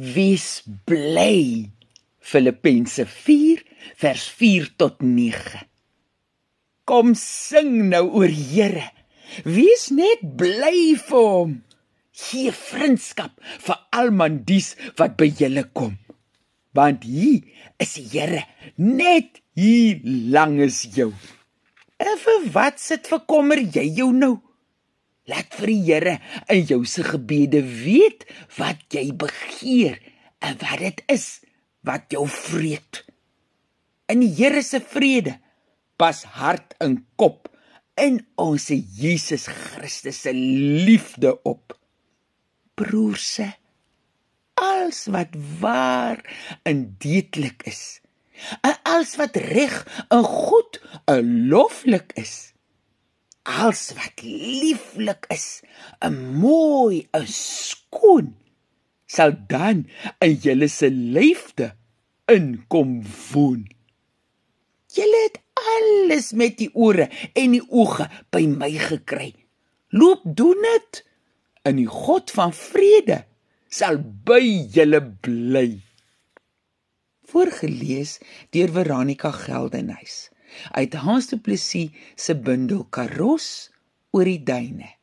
Wees bly. Filippense 4 vers 4 tot 9. Kom sing nou oor Here. Wees net bly vir hom. Gee vriendskap vir almal dies wat by julle kom. Want hier is die Here net hier langs jou. En vir wat sit vir kommer jy jou nou? Laat vir die Here in jou se gebede weet wat jy begeer en wat dit is wat jou vreet. In die Here se vrede pas hart en kop in ons Jesus Christus se liefde op. Broerse, alles wat waar en deeglik is, en alles wat reg en goed en loflik is, alles wat lieflik is, en mooi en skoon, sal dan in julle se liefde inkom woon. Julle het alles met die ore en die oë by my gekry. Loop doen dit. In die God van vrede sal by julle bly. Voorgeles deur Veronica Geldenhuys uit Hans Du Plessis se bundel Karos oor die duine.